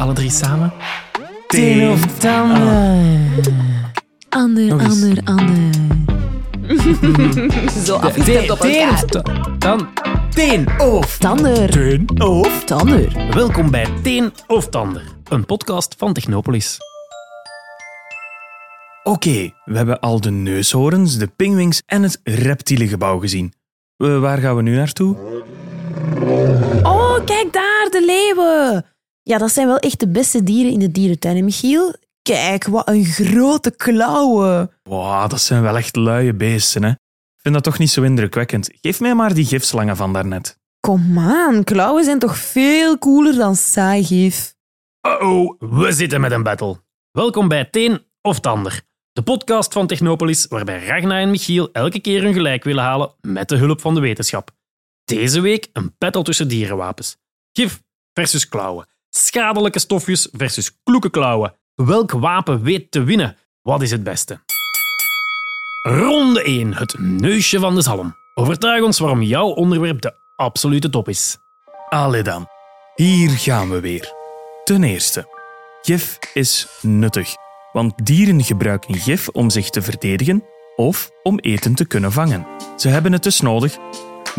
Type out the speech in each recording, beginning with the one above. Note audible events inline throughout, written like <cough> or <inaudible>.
Alle drie samen. Teen of tanden. Ander, ander, ander. <laughs> Zo afgestemd op Teen elkaar. of ta-. Teen of Tander. Teen of Tander. Welkom bij Teen of Tander, een podcast van Technopolis. Oké, we hebben al de neushoorns, de pingwings en het reptiele gebouw gezien. Eh, waar gaan we nu naartoe? Oh, kijk daar, de leeuwen. Ja, dat zijn wel echt de beste dieren in de dierentuin, hè, Michiel? Kijk, wat een grote klauwen. Wow, dat zijn wel echt luie beesten, hè? Ik vind dat toch niet zo indrukwekkend. Geef mij maar die gifslangen van daarnet. Kom aan, klauwen zijn toch veel cooler dan saai gif. Uh-oh, we zitten met een battle. Welkom bij Teen of Tander, de podcast van Technopolis waarbij Ragnar en Michiel elke keer hun gelijk willen halen met de hulp van de wetenschap. Deze week een battle tussen dierenwapens. Gif versus klauwen. Schadelijke stofjes versus kloeke klauwen. Welk wapen weet te winnen? Wat is het beste? Ronde 1. Het neusje van de zalm. Overtuig ons waarom jouw onderwerp de absolute top is. Allee dan, hier gaan we weer. Ten eerste, gif is nuttig, want dieren gebruiken gif om zich te verdedigen of om eten te kunnen vangen. Ze hebben het dus nodig.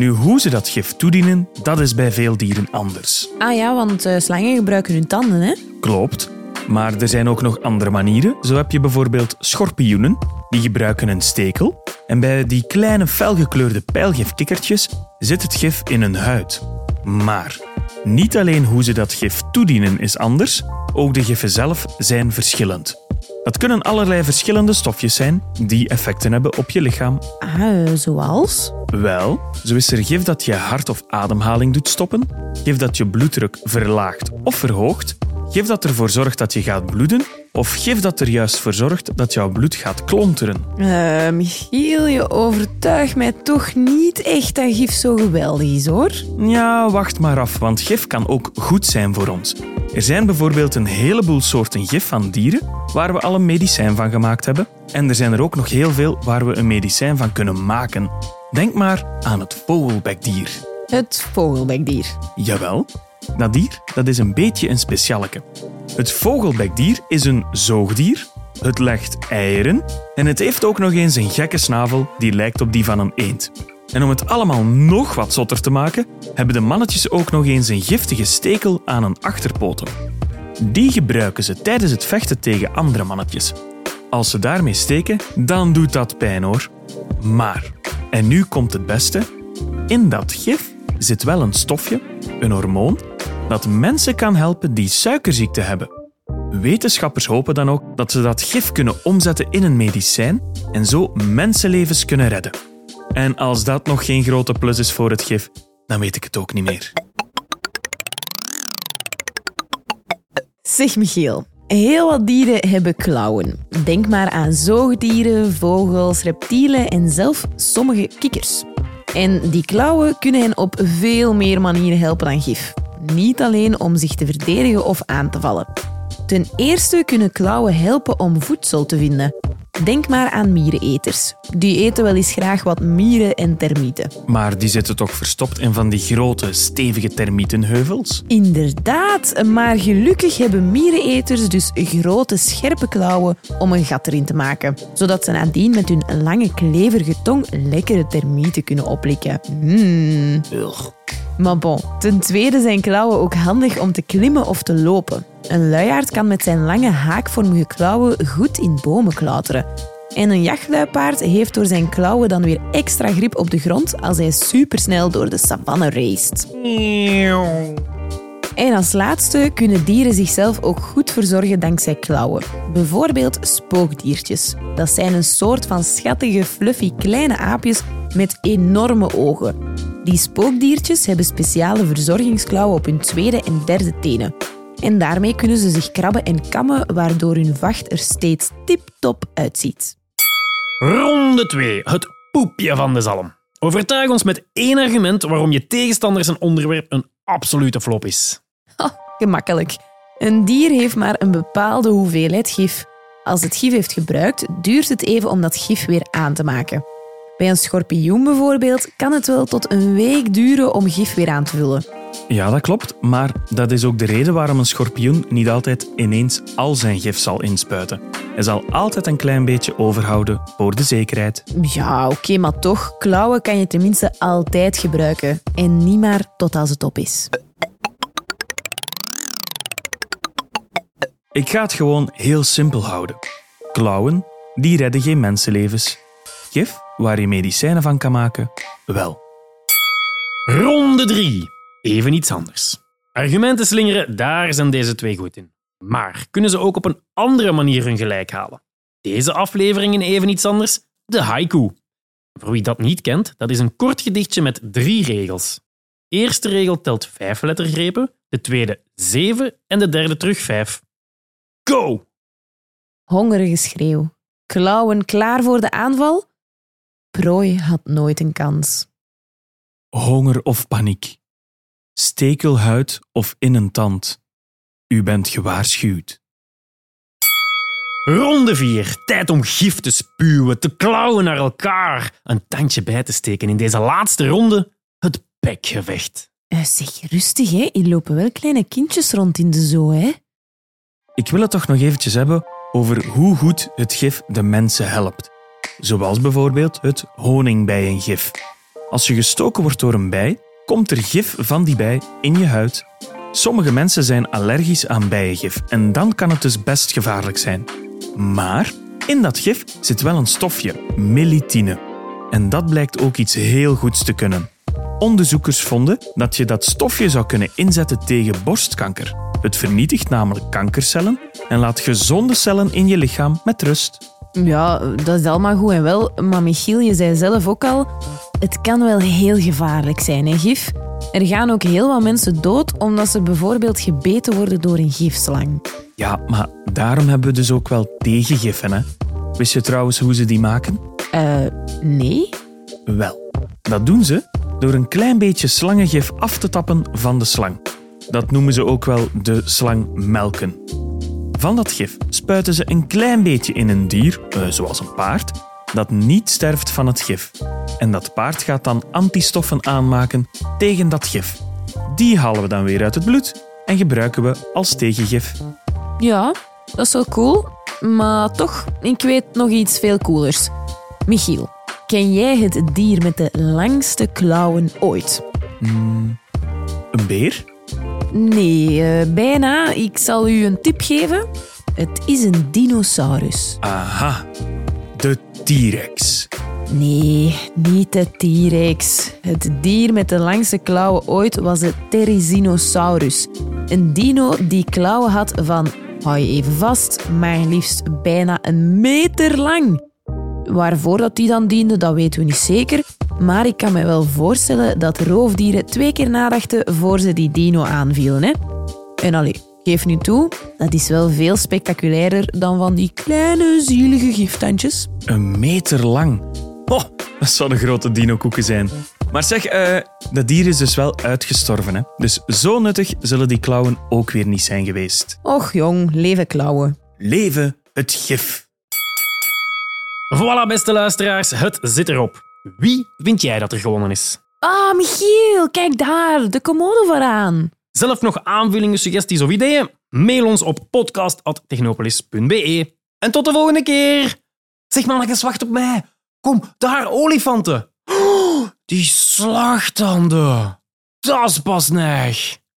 Nu, hoe ze dat gif toedienen, dat is bij veel dieren anders. Ah ja, want eh, slangen gebruiken hun tanden, hè? Klopt. Maar er zijn ook nog andere manieren. Zo heb je bijvoorbeeld schorpioenen, die gebruiken een stekel. En bij die kleine felgekleurde pijlgifkikkertjes zit het gif in hun huid. Maar niet alleen hoe ze dat gif toedienen is anders, ook de giffen zelf zijn verschillend. Dat kunnen allerlei verschillende stofjes zijn die effecten hebben op je lichaam. Ah, zoals? Wel, zo is er gif dat je hart- of ademhaling doet stoppen, gif dat je bloeddruk verlaagt of verhoogt, gif dat ervoor zorgt dat je gaat bloeden, of gif dat er juist voor zorgt dat jouw bloed gaat klonteren. Eh, Michiel, je overtuigt mij toch niet echt dat gif zo geweldig is, hoor. Ja, wacht maar af, want gif kan ook goed zijn voor ons. Er zijn bijvoorbeeld een heleboel soorten gif van dieren waar we al een medicijn van gemaakt hebben. En er zijn er ook nog heel veel waar we een medicijn van kunnen maken. Denk maar aan het vogelbekdier. Het vogelbekdier. Jawel, dat dier dat is een beetje een specialeke. Het vogelbekdier is een zoogdier, het legt eieren en het heeft ook nog eens een gekke snavel die lijkt op die van een eend. En om het allemaal nog wat zotter te maken, hebben de mannetjes ook nog eens een giftige stekel aan hun achterpoten. Die gebruiken ze tijdens het vechten tegen andere mannetjes. Als ze daarmee steken, dan doet dat pijn hoor. Maar, en nu komt het beste, in dat gif zit wel een stofje, een hormoon, dat mensen kan helpen die suikerziekte hebben. Wetenschappers hopen dan ook dat ze dat gif kunnen omzetten in een medicijn en zo mensenlevens kunnen redden. En als dat nog geen grote plus is voor het gif, dan weet ik het ook niet meer. Zeg, Michiel. Heel wat dieren hebben klauwen. Denk maar aan zoogdieren, vogels, reptielen en zelf sommige kikkers. En die klauwen kunnen hen op veel meer manieren helpen dan gif. Niet alleen om zich te verdedigen of aan te vallen. Ten eerste kunnen klauwen helpen om voedsel te vinden. Denk maar aan miereneters. Die eten wel eens graag wat mieren en termieten. Maar die zitten toch verstopt in van die grote, stevige termietenheuvels? Inderdaad, maar gelukkig hebben miereneters dus grote, scherpe klauwen om een gat erin te maken, zodat ze nadien met hun lange, kleverige tong lekkere termieten kunnen oplikken. Mm. Maar bon, ten tweede zijn klauwen ook handig om te klimmen of te lopen. Een luiaard kan met zijn lange haakvormige klauwen goed in bomen klauteren. En een jachtluipaard heeft door zijn klauwen dan weer extra grip op de grond als hij supersnel door de savanne raced. En als laatste kunnen dieren zichzelf ook goed verzorgen dankzij klauwen. Bijvoorbeeld spookdiertjes. Dat zijn een soort van schattige, fluffy kleine aapjes met enorme ogen. Die spookdiertjes hebben speciale verzorgingsklauwen op hun tweede en derde tenen. En daarmee kunnen ze zich krabben en kammen, waardoor hun vacht er steeds tip-top uitziet. Ronde 2. Het poepje van de zalm. Overtuig ons met één argument waarom je tegenstander zijn onderwerp een absolute flop is. Ha, gemakkelijk. Een dier heeft maar een bepaalde hoeveelheid gif. Als het gif heeft gebruikt, duurt het even om dat gif weer aan te maken. Bij een schorpioen bijvoorbeeld kan het wel tot een week duren om gif weer aan te vullen. Ja, dat klopt, maar dat is ook de reden waarom een schorpioen niet altijd ineens al zijn gif zal inspuiten. Hij zal altijd een klein beetje overhouden voor de zekerheid. Ja, oké, maar toch, klauwen kan je tenminste altijd gebruiken. En niet maar tot als het op is. Ik ga het gewoon heel simpel houden. Klauwen, die redden geen mensenlevens. Gif, waar je medicijnen van kan maken, wel. Ronde 3. Even iets anders. Argumenten slingeren, daar zijn deze twee goed in. Maar kunnen ze ook op een andere manier hun gelijk halen? Deze aflevering in Even iets anders, de haiku. Voor wie dat niet kent, dat is een kort gedichtje met drie regels. De eerste regel telt vijf lettergrepen, de tweede zeven en de derde terug vijf. Go! Hongerige schreeuw. Klauwen klaar voor de aanval? Prooi had nooit een kans. Honger of paniek. Stekelhuid of in een tand. U bent gewaarschuwd. Ronde 4. Tijd om gif te spuwen, te klauwen naar elkaar. Een tandje bij te steken in deze laatste ronde. Het bekgevecht. Eh, zeg, rustig, hè. Hier lopen wel kleine kindjes rond in de zoo, hè. Ik wil het toch nog eventjes hebben over hoe goed het gif de mensen helpt. Zoals bijvoorbeeld het honingbijengif. Als je gestoken wordt door een bij, komt er gif van die bij in je huid. Sommige mensen zijn allergisch aan bijengif en dan kan het dus best gevaarlijk zijn. Maar in dat gif zit wel een stofje, melitine. En dat blijkt ook iets heel goeds te kunnen. Onderzoekers vonden dat je dat stofje zou kunnen inzetten tegen borstkanker. Het vernietigt namelijk kankercellen en laat gezonde cellen in je lichaam met rust. Ja, dat is allemaal goed en wel. Maar Michiel, je zei zelf ook al... Het kan wel heel gevaarlijk zijn, hè, gif. Er gaan ook heel wat mensen dood omdat ze bijvoorbeeld gebeten worden door een gifslang. Ja, maar daarom hebben we dus ook wel tegengiffen. Hè? Wist je trouwens hoe ze die maken? Eh, nee? Wel, dat doen ze door een klein beetje slangengif af te tappen van de slang. Dat noemen ze ook wel de slang melken. Van dat gif spuiten ze een klein beetje in een dier, eh, zoals een paard, dat niet sterft van het gif. En dat paard gaat dan antistoffen aanmaken tegen dat gif. Die halen we dan weer uit het bloed en gebruiken we als tegengif. Ja, dat is wel cool. Maar toch, ik weet nog iets veel coolers. Michiel, ken jij het dier met de langste klauwen ooit? Een beer? Nee, eh, bijna. Ik zal u een tip geven. Het is een dinosaurus. Aha, de T-Rex. Nee, niet de T-Rex. Het dier met de langste klauwen ooit was de Therizinosaurus. Een dino die klauwen had van, hou je even vast, maar liefst bijna een meter lang. Waarvoor dat die dan diende, dat weten we niet zeker. Maar ik kan me wel voorstellen dat roofdieren twee keer nadachten voor ze die dino aanvielen. Hè? En allee, geef nu toe, dat is wel veel spectaculairder dan van die kleine zielige giftandjes. Een meter lang. Oh, dat zouden grote dino-koeken zijn. Maar zeg, eh, dat dier is dus wel uitgestorven. Hè? Dus zo nuttig zullen die klauwen ook weer niet zijn geweest. Och jong, leven klauwen. Leven het gif. Voilà, beste luisteraars, het zit erop. Wie vind jij dat er gewonnen is? Ah, Michiel, kijk daar, de commode vooraan. Zelf nog aanvullingen, suggesties of ideeën? Mail ons op podcast.technopolis.be. En tot de volgende keer! Zeg mannetjes, wacht op mij. Kom, daar, olifanten. Oh, die slagtanden. Dat is pas neig.